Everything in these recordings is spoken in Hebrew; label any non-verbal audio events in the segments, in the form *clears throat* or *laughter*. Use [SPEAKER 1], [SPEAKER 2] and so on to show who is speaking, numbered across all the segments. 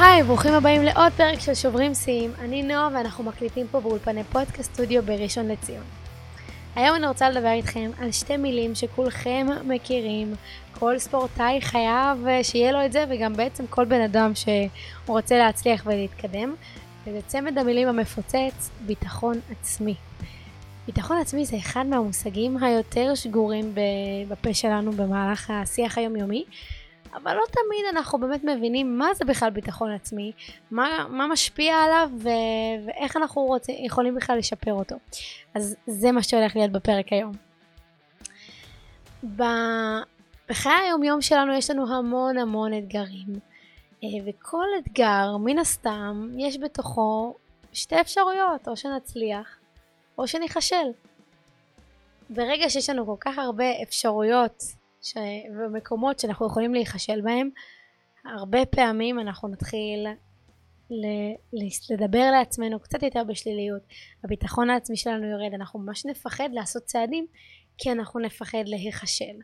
[SPEAKER 1] היי, ברוכים הבאים לעוד פרק של שוברים שיאים. אני נועה ואנחנו מקליטים פה באולפני פודקאסט סטודיו בראשון לציון. היום אני רוצה לדבר איתכם על שתי מילים שכולכם מכירים. כל ספורטאי חייב שיהיה לו את זה, וגם בעצם כל בן אדם שרוצה להצליח ולהתקדם. וזה צמד המילים המפוצץ, ביטחון עצמי. ביטחון עצמי זה אחד מהמושגים היותר שגורים בפה שלנו במהלך השיח היומיומי. אבל לא תמיד אנחנו באמת מבינים מה זה בכלל ביטחון עצמי, מה, מה משפיע עליו ו, ואיך אנחנו רוצים, יכולים בכלל לשפר אותו. אז זה מה שהולך להיות בפרק היום. בחיי היום-יום שלנו יש לנו המון המון אתגרים, אה, וכל אתגר, מן הסתם, יש בתוכו שתי אפשרויות, או שנצליח, או שניכשל. ברגע שיש לנו כל כך הרבה אפשרויות ש... ומקומות שאנחנו יכולים להיכשל בהם, הרבה פעמים אנחנו נתחיל ל... לדבר לעצמנו קצת יותר בשליליות. הביטחון העצמי שלנו יורד, אנחנו ממש נפחד לעשות צעדים כי אנחנו נפחד להיכשל.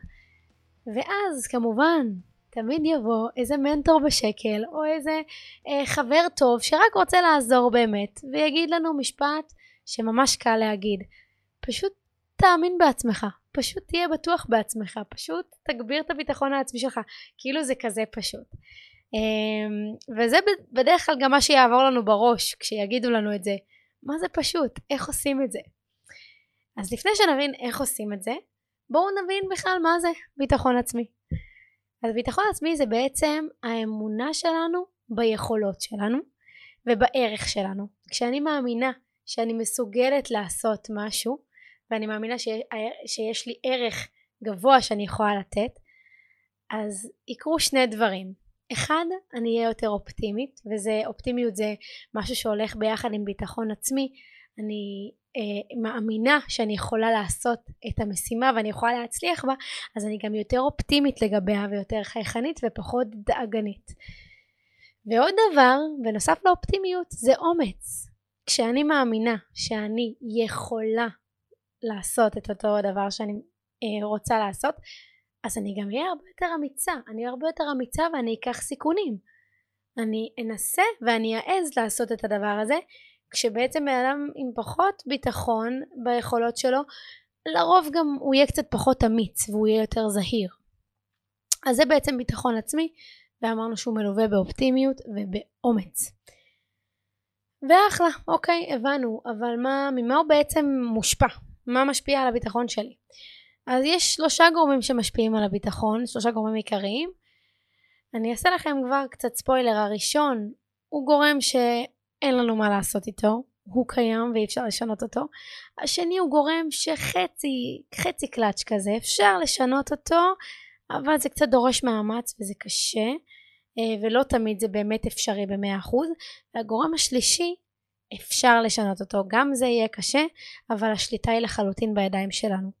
[SPEAKER 1] ואז כמובן תמיד יבוא איזה מנטור בשקל או איזה אה, חבר טוב שרק רוצה לעזור באמת ויגיד לנו משפט שממש קל להגיד פשוט תאמין בעצמך פשוט תהיה בטוח בעצמך, פשוט תגביר את הביטחון העצמי שלך, כאילו זה כזה פשוט. אמ, וזה בדרך כלל גם מה שיעבור לנו בראש כשיגידו לנו את זה. מה זה פשוט? איך עושים את זה? אז לפני שנבין איך עושים את זה, בואו נבין בכלל מה זה ביטחון עצמי. אז ביטחון עצמי זה בעצם האמונה שלנו ביכולות שלנו ובערך שלנו. כשאני מאמינה שאני מסוגלת לעשות משהו, ואני מאמינה ש... שיש לי ערך גבוה שאני יכולה לתת, אז יקרו שני דברים. אחד, אני אהיה יותר אופטימית, וזה, אופטימיות זה משהו שהולך ביחד עם ביטחון עצמי. אני אה, מאמינה שאני יכולה לעשות את המשימה ואני יכולה להצליח בה, אז אני גם יותר אופטימית לגביה ויותר חייכנית ופחות דאגנית. ועוד דבר, בנוסף לאופטימיות, זה אומץ. כשאני מאמינה שאני יכולה לעשות את אותו הדבר שאני אה, רוצה לעשות אז אני גם אהיה הרבה יותר אמיצה. אני אהיה הרבה יותר אמיצה ואני אקח סיכונים. אני אנסה ואני אעז לעשות את הדבר הזה כשבעצם בן אדם עם פחות ביטחון ביכולות שלו לרוב גם הוא יהיה קצת פחות אמיץ והוא יהיה יותר זהיר. אז זה בעצם ביטחון עצמי ואמרנו שהוא מלווה באופטימיות ובאומץ. ואחלה אוקיי הבנו אבל מה ממה הוא בעצם מושפע מה משפיע על הביטחון שלי. אז יש שלושה גורמים שמשפיעים על הביטחון, שלושה גורמים עיקריים. אני אעשה לכם כבר קצת ספוילר, הראשון הוא גורם שאין לנו מה לעשות איתו, הוא קיים ואי אפשר לשנות אותו. השני הוא גורם שחצי, חצי קלאץ' כזה, אפשר לשנות אותו, אבל זה קצת דורש מאמץ וזה קשה, אה, ולא תמיד זה באמת אפשרי במאה אחוז. והגורם השלישי אפשר לשנות אותו, גם זה יהיה קשה, אבל השליטה היא לחלוטין בידיים שלנו.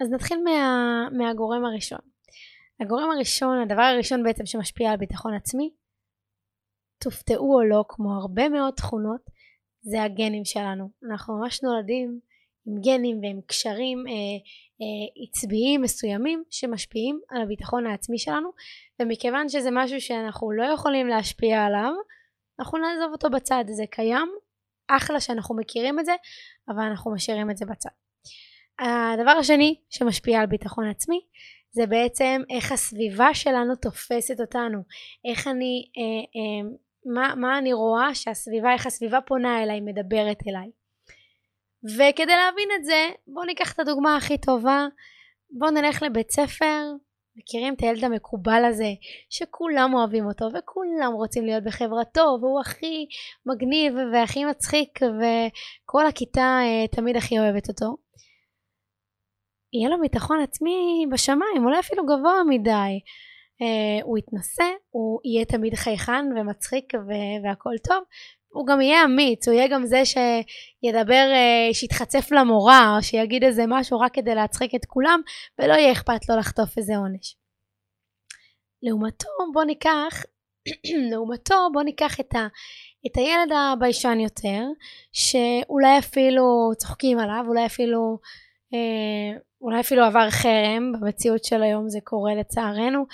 [SPEAKER 1] אז נתחיל מה, מהגורם הראשון. הגורם הראשון, הדבר הראשון בעצם שמשפיע על ביטחון עצמי, תופתעו או לא, כמו הרבה מאוד תכונות, זה הגנים שלנו. אנחנו ממש נולדים עם גנים ועם קשרים אה, אה, עצביים מסוימים שמשפיעים על הביטחון העצמי שלנו, ומכיוון שזה משהו שאנחנו לא יכולים להשפיע עליו, אנחנו נעזוב אותו בצד, זה קיים, אחלה שאנחנו מכירים את זה, אבל אנחנו משאירים את זה בצד. הדבר השני שמשפיע על ביטחון עצמי זה בעצם איך הסביבה שלנו תופסת אותנו, איך אני, אה, אה, מה, מה אני רואה שהסביבה, איך הסביבה פונה אליי, מדברת אליי. וכדי להבין את זה, בואו ניקח את הדוגמה הכי טובה, בואו נלך לבית ספר, מכירים את הילד המקובל הזה שכולם אוהבים אותו וכולם רוצים להיות בחברתו והוא הכי מגניב והכי מצחיק וכל הכיתה אה, תמיד הכי אוהבת אותו. יהיה לו ביטחון עצמי בשמיים אולי אפילו גבוה מדי. אה, הוא יתנסה הוא יהיה תמיד חייכן ומצחיק והכל טוב הוא גם יהיה אמיץ, הוא יהיה גם זה שידבר, אה, שיתחצף למורה, או שיגיד איזה משהו רק כדי להצחיק את כולם, ולא יהיה אכפת לו לחטוף איזה עונש. לעומתו בוא ניקח, *clears throat* לעומתו בוא ניקח את, ה, את הילד הביישן יותר, שאולי אפילו צוחקים עליו, אולי אפילו, אה, אולי אפילו עבר חרם, במציאות של היום זה קורה לצערנו,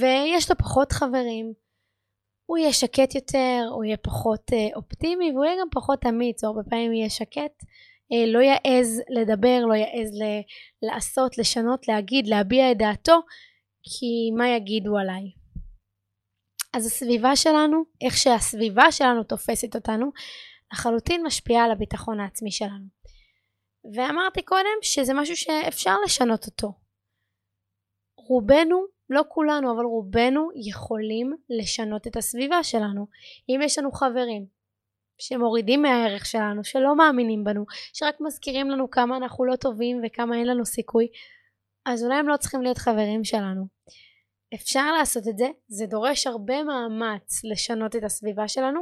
[SPEAKER 1] ויש לו פחות חברים, הוא יהיה שקט יותר, הוא יהיה פחות אה, אופטימי והוא יהיה גם פחות אמיץ, או הרבה פעמים יהיה שקט, אה, לא יעז לדבר, לא יעז ל- לעשות, לשנות, להגיד, להביע את דעתו, כי מה יגידו עליי? אז הסביבה שלנו, איך שהסביבה שלנו תופסת אותנו, לחלוטין משפיעה על הביטחון העצמי שלנו. ואמרתי קודם שזה משהו שאפשר לשנות אותו. רובנו, לא כולנו, אבל רובנו יכולים לשנות את הסביבה שלנו. אם יש לנו חברים שמורידים מהערך שלנו, שלא מאמינים בנו, שרק מזכירים לנו כמה אנחנו לא טובים וכמה אין לנו סיכוי, אז אולי הם לא צריכים להיות חברים שלנו. אפשר לעשות את זה, זה דורש הרבה מאמץ לשנות את הסביבה שלנו,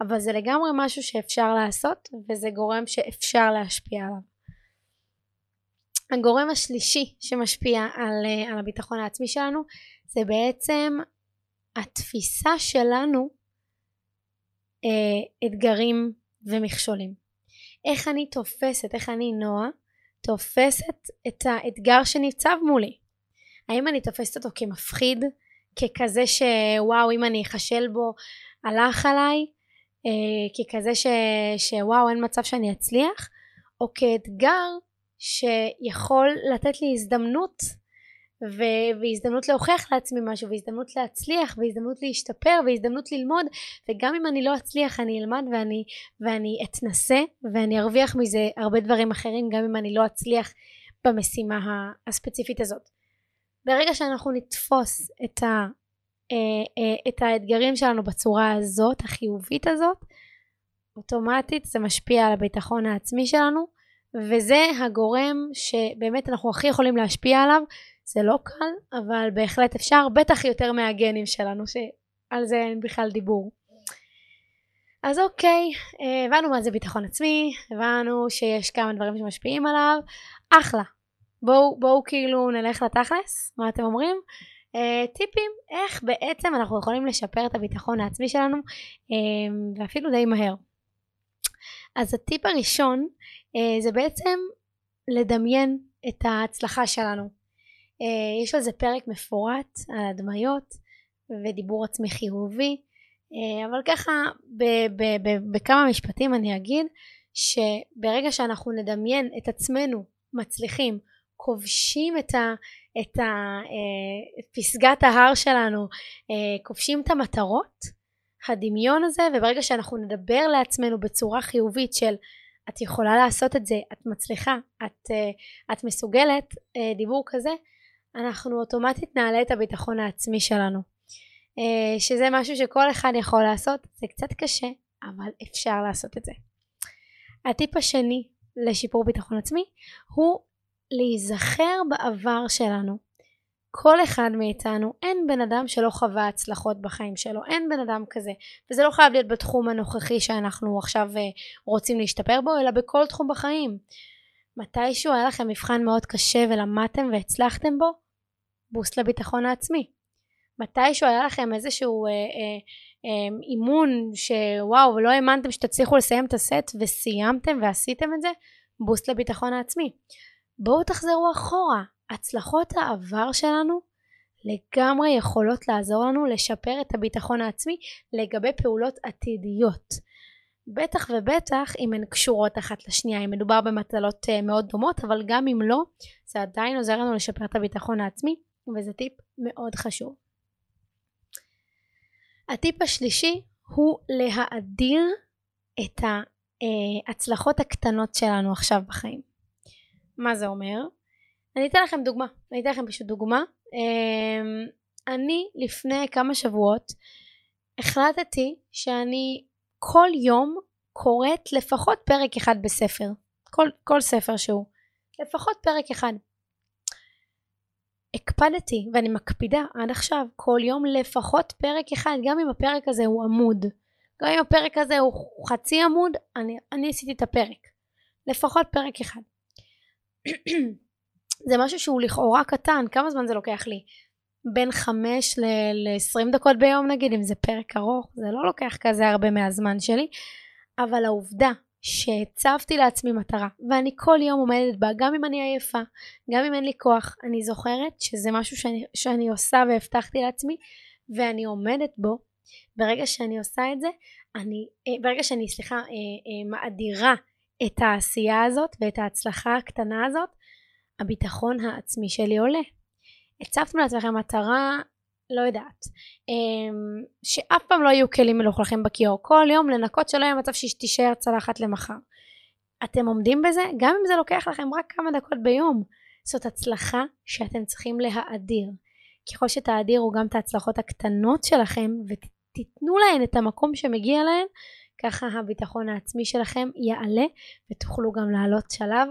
[SPEAKER 1] אבל זה לגמרי משהו שאפשר לעשות וזה גורם שאפשר להשפיע עליו. הגורם השלישי שמשפיע על, אה, על הביטחון העצמי שלנו זה בעצם התפיסה שלנו אה, אתגרים ומכשולים. איך אני תופסת, איך אני נועה, תופסת את האתגר שניצב מולי. האם אני תופסת אותו כמפחיד, ככזה שוואו אם אני אחשל בו הלך עליי, אה, ככזה ש, שוואו אין מצב שאני אצליח, או כאתגר שיכול לתת לי הזדמנות והזדמנות להוכיח לעצמי משהו והזדמנות להצליח והזדמנות להשתפר והזדמנות ללמוד וגם אם אני לא אצליח אני אלמד ואני, ואני אתנסה ואני ארוויח מזה הרבה דברים אחרים גם אם אני לא אצליח במשימה הספציפית הזאת. ברגע שאנחנו נתפוס את, ה, אה, אה, את האתגרים שלנו בצורה הזאת, החיובית הזאת, אוטומטית זה משפיע על הביטחון העצמי שלנו וזה הגורם שבאמת אנחנו הכי יכולים להשפיע עליו. זה לא קל אבל בהחלט אפשר בטח יותר מהגנים שלנו שעל זה אין בכלל דיבור. אז אוקיי הבנו מה זה ביטחון עצמי הבנו שיש כמה דברים שמשפיעים עליו. אחלה. בואו בוא, כאילו נלך לתכלס מה אתם אומרים? Uh, טיפים איך בעצם אנחנו יכולים לשפר את הביטחון העצמי שלנו uh, ואפילו די מהר. אז הטיפ הראשון uh, זה בעצם לדמיין את ההצלחה שלנו. Uh, יש על זה פרק מפורט על הדמיות ודיבור עצמי חיובי uh, אבל ככה ב- ב- ב- בכמה משפטים אני אגיד שברגע שאנחנו נדמיין את עצמנו מצליחים כובשים את, ה, את, ה, אה, את פסגת ההר שלנו, אה, כובשים את המטרות, הדמיון הזה, וברגע שאנחנו נדבר לעצמנו בצורה חיובית של את יכולה לעשות את זה, את מצליחה, את, אה, את מסוגלת, דיבור כזה, אנחנו אוטומטית נעלה את הביטחון העצמי שלנו. שזה משהו שכל אחד יכול לעשות, זה קצת קשה, אבל אפשר לעשות את זה. הטיפ השני לשיפור ביטחון עצמי הוא להיזכר בעבר שלנו. כל אחד מאיתנו, אין בן אדם שלא חווה הצלחות בחיים שלו, אין בן אדם כזה. וזה לא חייב להיות בתחום הנוכחי שאנחנו עכשיו uh, רוצים להשתפר בו, אלא בכל תחום בחיים. מתישהו היה לכם מבחן מאוד קשה ולמדתם והצלחתם בו? בוסט לביטחון העצמי. מתישהו היה לכם איזשהו אה, אה, אה, אימון שוואו ולא האמנתם שתצליחו לסיים את הסט וסיימתם ועשיתם את זה? בוסט לביטחון העצמי. בואו תחזרו אחורה. הצלחות העבר שלנו לגמרי יכולות לעזור לנו לשפר את הביטחון העצמי לגבי פעולות עתידיות. בטח ובטח אם הן קשורות אחת לשנייה, אם מדובר במטלות אה, מאוד דומות, אבל גם אם לא, זה עדיין עוזר לנו לשפר את הביטחון העצמי, וזה טיפ מאוד חשוב. הטיפ השלישי הוא להאדיר את ההצלחות הקטנות שלנו עכשיו בחיים. מה זה אומר? אני אתן לכם דוגמה, אני אתן לכם פשוט דוגמה. אמ, אני לפני כמה שבועות החלטתי שאני כל יום קוראת לפחות פרק אחד בספר, כל, כל ספר שהוא, לפחות פרק אחד. הקפדתי ואני מקפידה עד עכשיו כל יום לפחות פרק אחד גם אם הפרק הזה הוא עמוד גם אם הפרק הזה הוא חצי עמוד אני, אני עשיתי את הפרק לפחות פרק אחד *clears throat* זה משהו שהוא לכאורה קטן, כמה זמן זה לוקח לי? בין 5 ל-20 דקות ביום נגיד, אם זה פרק ארוך, זה לא לוקח כזה הרבה מהזמן שלי, אבל העובדה שהצבתי לעצמי מטרה ואני כל יום עומדת בה, גם אם אני עייפה, גם אם אין לי כוח, אני זוכרת שזה משהו שאני, שאני עושה והבטחתי לעצמי ואני עומדת בו, ברגע שאני עושה את זה, אני, אה, ברגע שאני, סליחה, אה, אה, מאדירה את העשייה הזאת ואת ההצלחה הקטנה הזאת, הביטחון העצמי שלי עולה. הצבתם לעצמכם מטרה, לא יודעת, שאף פעם לא יהיו כלים מלוכלכים בכיור, כל יום לנקות שלא יהיה מצב שתישאר צלחת למחר. אתם עומדים בזה, גם אם זה לוקח לכם רק כמה דקות ביום, זאת הצלחה שאתם צריכים להאדיר. ככל שתאדירו גם את ההצלחות הקטנות שלכם ותיתנו להן את המקום שמגיע להן, ככה הביטחון העצמי שלכם יעלה ותוכלו גם לעלות שלב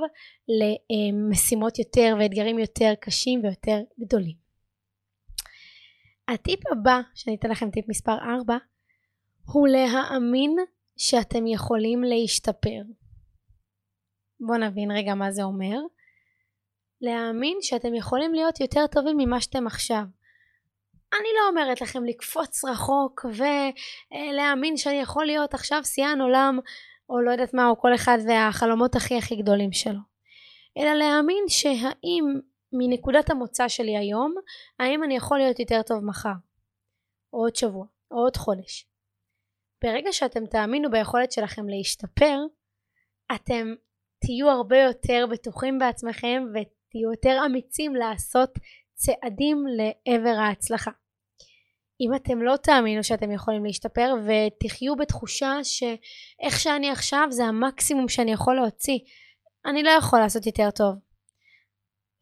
[SPEAKER 1] למשימות יותר ואתגרים יותר קשים ויותר גדולים. הטיפ הבא, שאני אתן לכם טיפ מספר 4, הוא להאמין שאתם יכולים להשתפר. בואו נבין רגע מה זה אומר. להאמין שאתם יכולים להיות יותר טובים ממה שאתם עכשיו. אני לא אומרת לכם לקפוץ רחוק ולהאמין שאני יכול להיות עכשיו שיאן עולם או לא יודעת מה, או כל אחד והחלומות הכי הכי גדולים שלו. אלא להאמין שהאם מנקודת המוצא שלי היום, האם אני יכול להיות יותר טוב מחר, או עוד שבוע, או עוד חודש. ברגע שאתם תאמינו ביכולת שלכם להשתפר, אתם תהיו הרבה יותר בטוחים בעצמכם ותהיו יותר אמיצים לעשות צעדים לעבר ההצלחה. אם אתם לא תאמינו שאתם יכולים להשתפר ותחיו בתחושה שאיך שאני עכשיו זה המקסימום שאני יכול להוציא, אני לא יכול לעשות יותר טוב.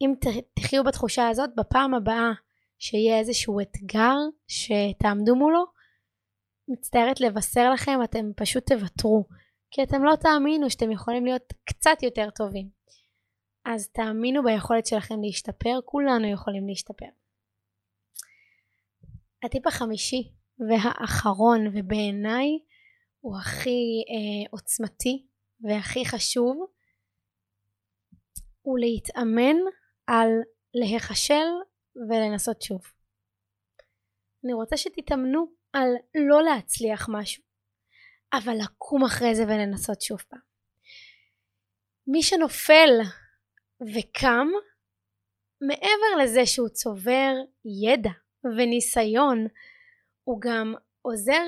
[SPEAKER 1] אם תחיו בתחושה הזאת בפעם הבאה שיהיה איזשהו אתגר שתעמדו מולו, מצטערת לבשר לכם אתם פשוט תוותרו כי אתם לא תאמינו שאתם יכולים להיות קצת יותר טובים. אז תאמינו ביכולת שלכם להשתפר, כולנו יכולים להשתפר. הטיפ החמישי והאחרון ובעיניי הוא הכי אה, עוצמתי והכי חשוב הוא להתאמן על להיכשל ולנסות שוב. אני רוצה שתתאמנו על לא להצליח משהו, אבל לקום אחרי זה ולנסות שוב פעם. מי שנופל וקם, מעבר לזה שהוא צובר ידע וניסיון, הוא גם עוזר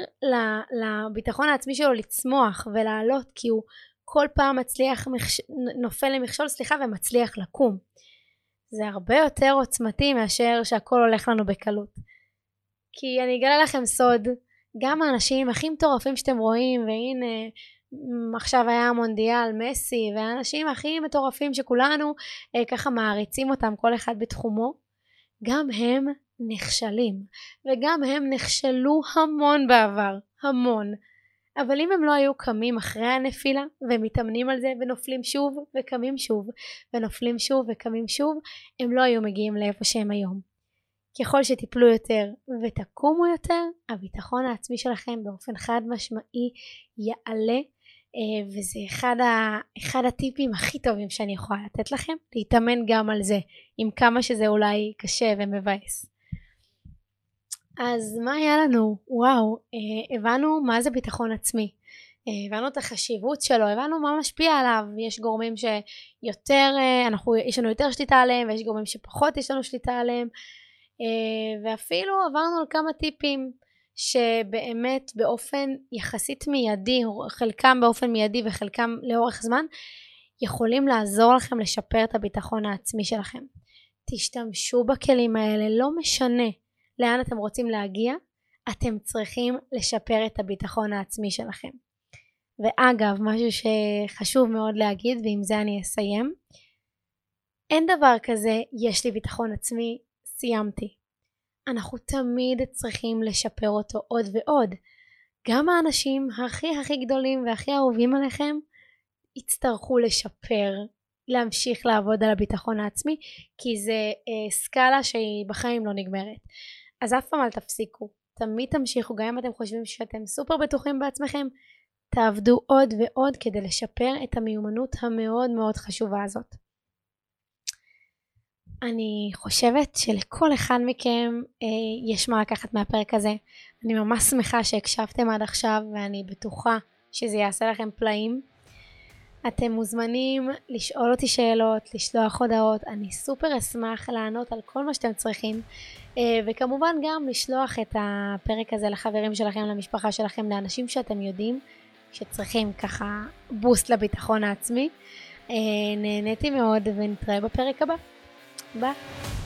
[SPEAKER 1] לביטחון העצמי שלו לצמוח ולעלות כי הוא כל פעם מצליח, נופל למכשול סליחה ומצליח לקום. זה הרבה יותר עוצמתי מאשר שהכל הולך לנו בקלות. כי אני אגלה לכם סוד, גם האנשים הכי מטורפים שאתם רואים, והנה עכשיו היה המונדיאל, מסי, והאנשים הכי מטורפים שכולנו אה, ככה מעריצים אותם, כל אחד בתחומו, גם הם נכשלים, וגם הם נכשלו המון בעבר, המון. אבל אם הם לא היו קמים אחרי הנפילה ומתאמנים על זה ונופלים שוב וקמים שוב ונופלים שוב וקמים שוב הם לא היו מגיעים לאיפה שהם היום. ככל שתיפלו יותר ותקומו יותר הביטחון העצמי שלכם באופן חד משמעי יעלה אה, וזה אחד, ה, אחד הטיפים הכי טובים שאני יכולה לתת לכם להתאמן גם על זה עם כמה שזה אולי קשה ומבאס. אז מה היה לנו? וואו, אה, הבנו מה זה ביטחון עצמי. אה, הבנו את החשיבות שלו, הבנו מה משפיע עליו, יש גורמים שיותר, אה, אנחנו, יש לנו יותר שליטה עליהם ויש גורמים שפחות יש לנו שליטה עליהם ואפילו עברנו על כמה טיפים שבאמת באופן יחסית מיידי, חלקם באופן מיידי וחלקם לאורך זמן, יכולים לעזור לכם לשפר את הביטחון העצמי שלכם. תשתמשו בכלים האלה, לא משנה לאן אתם רוצים להגיע, אתם צריכים לשפר את הביטחון העצמי שלכם. ואגב, משהו שחשוב מאוד להגיד, ועם זה אני אסיים, אין דבר כזה, יש לי ביטחון עצמי, סיימתי. אנחנו תמיד צריכים לשפר אותו עוד ועוד. גם האנשים הכי הכי גדולים והכי אהובים עליכם יצטרכו לשפר, להמשיך לעבוד על הביטחון העצמי, כי זה אה, סקאלה שהיא בחיים לא נגמרת. אז אף פעם אל תפסיקו, תמיד תמשיכו, גם אם אתם חושבים שאתם סופר בטוחים בעצמכם, תעבדו עוד ועוד כדי לשפר את המיומנות המאוד מאוד חשובה הזאת. אני חושבת שלכל אחד מכם אה, יש מה לקחת מהפרק הזה. אני ממש שמחה שהקשבתם עד עכשיו ואני בטוחה שזה יעשה לכם פלאים. אתם מוזמנים לשאול אותי שאלות, לשלוח הודעות, אני סופר אשמח לענות על כל מה שאתם צריכים, אה, וכמובן גם לשלוח את הפרק הזה לחברים שלכם, למשפחה שלכם, לאנשים שאתם יודעים שצריכים ככה בוסט לביטחון העצמי. אה, נהניתי מאוד ונתראה בפרק הבא. ביי.